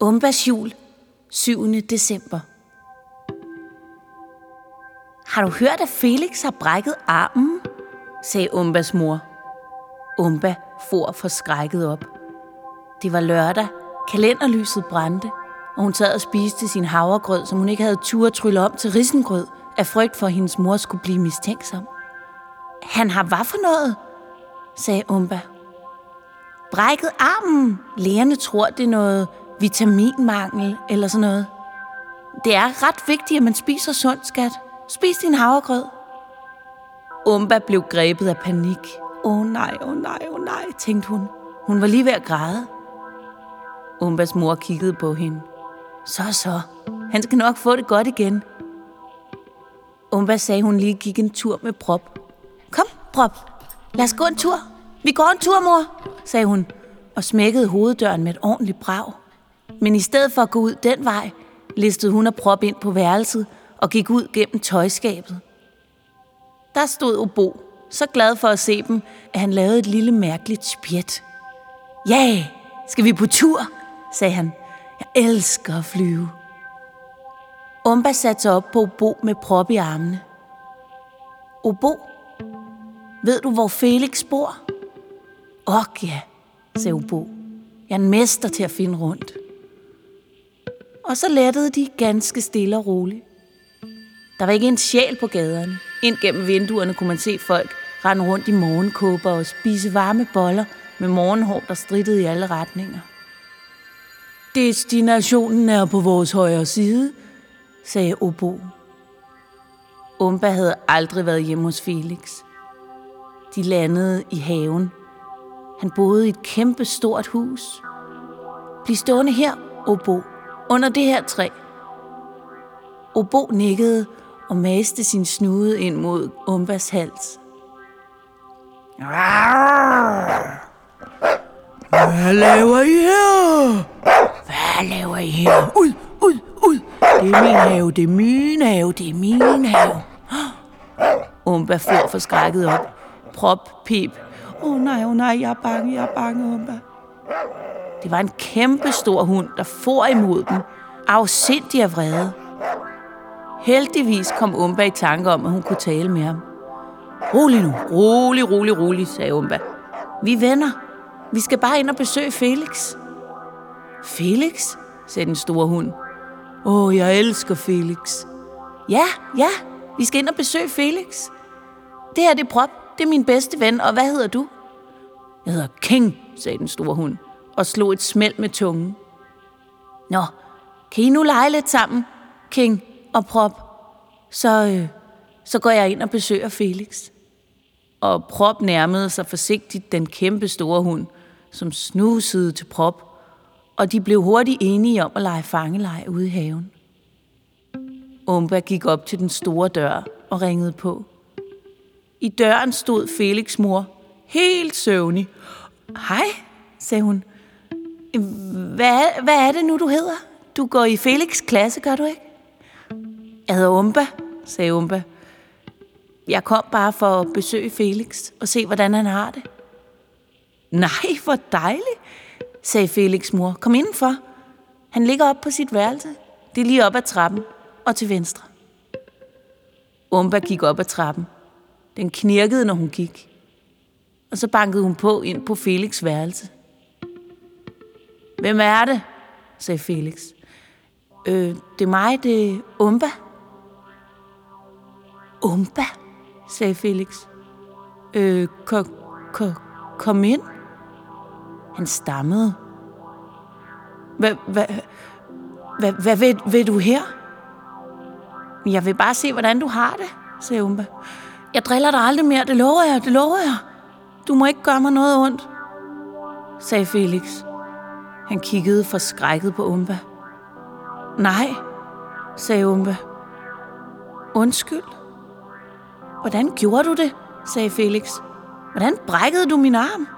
Umbas jul, 7. december. Har du hørt, at Felix har brækket armen? sagde Umbas mor. Umba for forskrækket op. Det var lørdag. Kalenderlyset brændte, og hun sad og spiste sin havregrød, som hun ikke havde tur at trylle om til risengrød, af frygt for, at hendes mor skulle blive mistænksom. Han har hvad for noget? sagde Umba. Brækket armen. Lægerne tror, det er noget vitaminmangel eller sådan noget. Det er ret vigtigt, at man spiser sundt, skat. Spis din havregrød. Umba blev grebet af panik. Åh oh, nej, åh oh, nej, åh oh, nej, tænkte hun. Hun var lige ved at græde. Umbas mor kiggede på hende. Så så, han skal nok få det godt igen. Umba sagde, hun lige gik en tur med Prop. Kom, Prop, lad os gå en tur. Vi går en tur, mor, sagde hun, og smækkede hoveddøren med et ordentligt brag. Men i stedet for at gå ud den vej, listede hun og Prop ind på værelset og gik ud gennem tøjskabet. Der stod Obo, så glad for at se dem, at han lavede et lille mærkeligt spjæt. Ja, skal vi på tur? sagde han. Jeg elsker at flyve. Umba satte sig op på Obo med prop i armene. Obo, ved du, hvor Felix bor? Ok, ja, sagde Obo. Jeg er en mester til at finde rundt. Og så lettede de ganske stille og roligt. Der var ikke en sjæl på gaderne. Ind gennem vinduerne kunne man se folk rende rundt i morgenkåber og spise varme boller med morgenhår, der strittede i alle retninger. Destinationen er på vores højre side, sagde Obo. Umba havde aldrig været hjemme hos Felix. De landede i haven. Han boede i et kæmpe stort hus. Bliv stående her, Obo, under det her træ. Obo nikkede og maste sin snude ind mod Umbas hals. Hvad laver I her? Hvad laver I her? Ud, ud, ud. Det er min have, det er min have, det er min have. Umba for forskrækket op. Prop, pip. Åh oh, nej, åh oh, nej, jeg er bange, jeg er bange, Umba. Det var en kæmpe stor hund, der for imod dem. Afsindig af vrede. Heldigvis kom Umba i tanke om, at hun kunne tale med ham. Rolig nu, rolig, rolig, rolig, sagde Umba. Vi venner. Vi skal bare ind og besøge Felix. Felix, sagde den store hund. Åh, oh, jeg elsker Felix. Ja, ja, vi skal ind og besøge Felix. Det her det er Prop, det er min bedste ven, og hvad hedder du? Jeg hedder King, sagde den store hund, og slog et smæld med tungen. Nå, kan I nu lege lidt sammen, King og Prop? Så, øh, så går jeg ind og besøger Felix. Og Prop nærmede sig forsigtigt den kæmpe store hund, som snusede til Prop, og de blev hurtigt enige om at lege fangeleg ude i haven. Umba gik op til den store dør og ringede på. I døren stod Felix mor, helt søvnig. Hej, sagde hun. Hvad, hvad er det nu, du hedder? Du går i Felix' klasse, gør du ikke? Jeg hedder Umba, sagde Umba. Jeg kom bare for at besøge Felix og se, hvordan han har det. Nej, hvor dejligt, sagde Felix mor. Kom indenfor. Han ligger op på sit værelse. Det er lige op ad trappen og til venstre. Umba gik op ad trappen. Den knirkede, når hun gik. Og så bankede hun på ind på Felix' værelse. Hvem er det? sagde Felix. Øh, det er mig, det er Umba. Umba, sagde Felix. Øh, kom, kom, kom ind. Han stammede. Hvad, hvad, hvad, hvad vil, vil du her? Jeg vil bare se, hvordan du har det, sagde Umba. Jeg driller dig aldrig mere, det lover jeg, det lover jeg. Du må ikke gøre mig noget ondt, sagde Felix. Han kiggede forskrækket på Umba. Nej, sagde Umba. Undskyld. Hvordan gjorde du det? sagde Felix. Hvordan brækkede du min arm?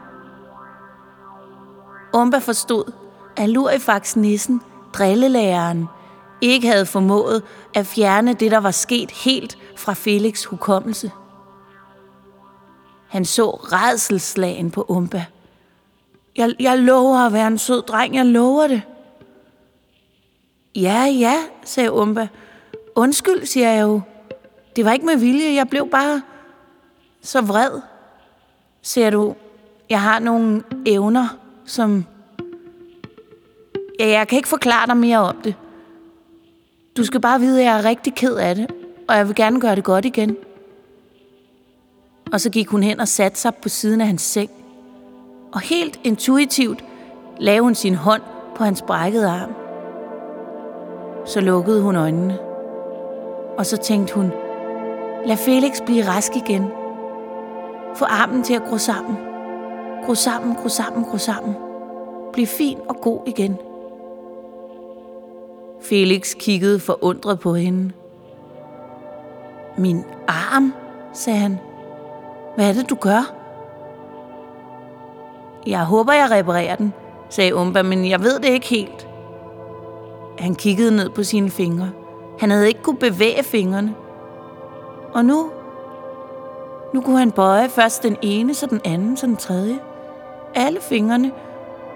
Umba forstod, at Lurifax nissen, drillelæreren, ikke havde formået at fjerne det, der var sket helt fra Felix' hukommelse. Han så redselslagen på Umba. Jeg, jeg lover at være en sød dreng, jeg lover det. Ja, ja, sagde Umba. Undskyld, siger jeg jo. Det var ikke med vilje, jeg blev bare så vred. Ser du, jeg har nogle evner, som... Ja, jeg kan ikke forklare dig mere om det. Du skal bare vide, at jeg er rigtig ked af det, og jeg vil gerne gøre det godt igen. Og så gik hun hen og satte sig på siden af hans seng. Og helt intuitivt lagde hun sin hånd på hans brækkede arm. Så lukkede hun øjnene. Og så tænkte hun, lad Felix blive rask igen. Få armen til at gro sammen. Gro sammen, gro sammen, gro sammen. Bliv fin og god igen. Felix kiggede forundret på hende. Min arm, sagde han. Hvad er det, du gør? Jeg håber, jeg reparerer den, sagde Umba, men jeg ved det ikke helt. Han kiggede ned på sine fingre. Han havde ikke kunne bevæge fingrene. Og nu? Nu kunne han bøje først den ene, så den anden, så den tredje. Alle fingrene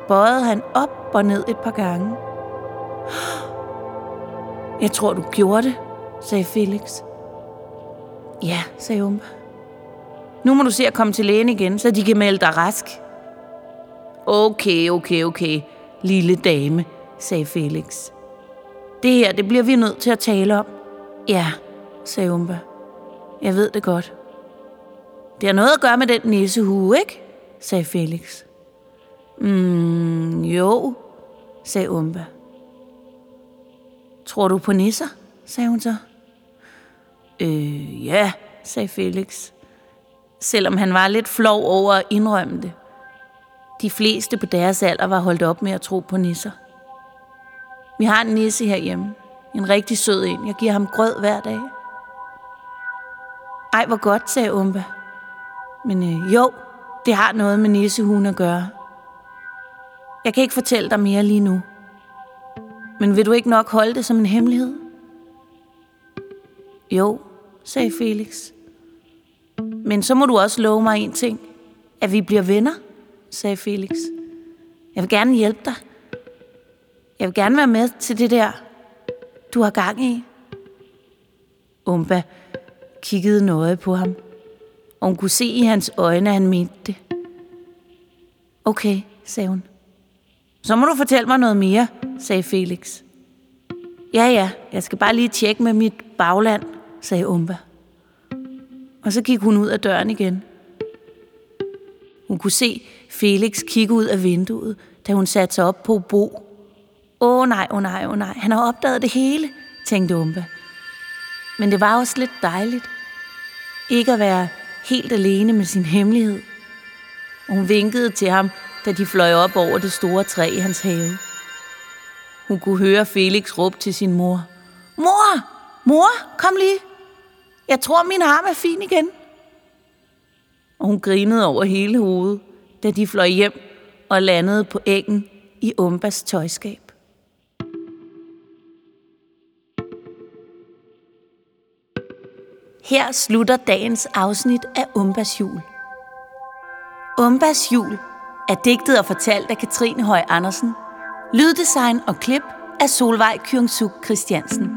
bøjede han op og ned et par gange. Jeg tror, du gjorde det, sagde Felix. Ja, sagde Umba. Nu må du se at komme til lægen igen, så de kan melde dig rask. Okay, okay, okay, lille dame, sagde Felix. Det her, det bliver vi nødt til at tale om. Ja, sagde Umba. Jeg ved det godt. Det har noget at gøre med den nissehue, ikke? sagde Felix. Mm, jo, sagde Umba. Tror du på nisser? sagde hun så. Øh, ja, sagde Felix. Selvom han var lidt flov over at indrømme det. De fleste på deres alder var holdt op med at tro på nisser. Vi har en nisse herhjemme. En rigtig sød en. Jeg giver ham grød hver dag. Ej, hvor godt, sagde Umba. Men øh, jo, det har noget med nissehuen at gøre. Jeg kan ikke fortælle dig mere lige nu. Men vil du ikke nok holde det som en hemmelighed? Jo, sagde Felix. Men så må du også love mig en ting. At vi bliver venner, sagde Felix. Jeg vil gerne hjælpe dig. Jeg vil gerne være med til det der, du har gang i. Umba kiggede nøje på ham, og hun kunne se i hans øjne, at han mente det. Okay, sagde hun. Så må du fortælle mig noget mere, sagde Felix. Ja, ja, jeg skal bare lige tjekke med mit bagland, sagde Umba. Og så gik hun ud af døren igen. Hun kunne se Felix kigge ud af vinduet, da hun satte sig op på bo. Åh oh, nej, åh oh, nej, åh oh, nej, han har opdaget det hele, tænkte Umba. Men det var også lidt dejligt. Ikke at være helt alene med sin hemmelighed. Og hun vinkede til ham, da de fløj op over det store træ i hans have. Hun kunne høre Felix råbe til sin mor. Mor! Mor, kom lige! Jeg tror, min arm er fin igen. Og hun grinede over hele hovedet, da de fløj hjem og landede på engen i Umbas tøjskab. Her slutter dagens afsnit af Umbas jul. Umbas jul er digtet og fortalt af Katrine Høj Andersen. Lyddesign og klip af Solvej Kyungsuk Christiansen.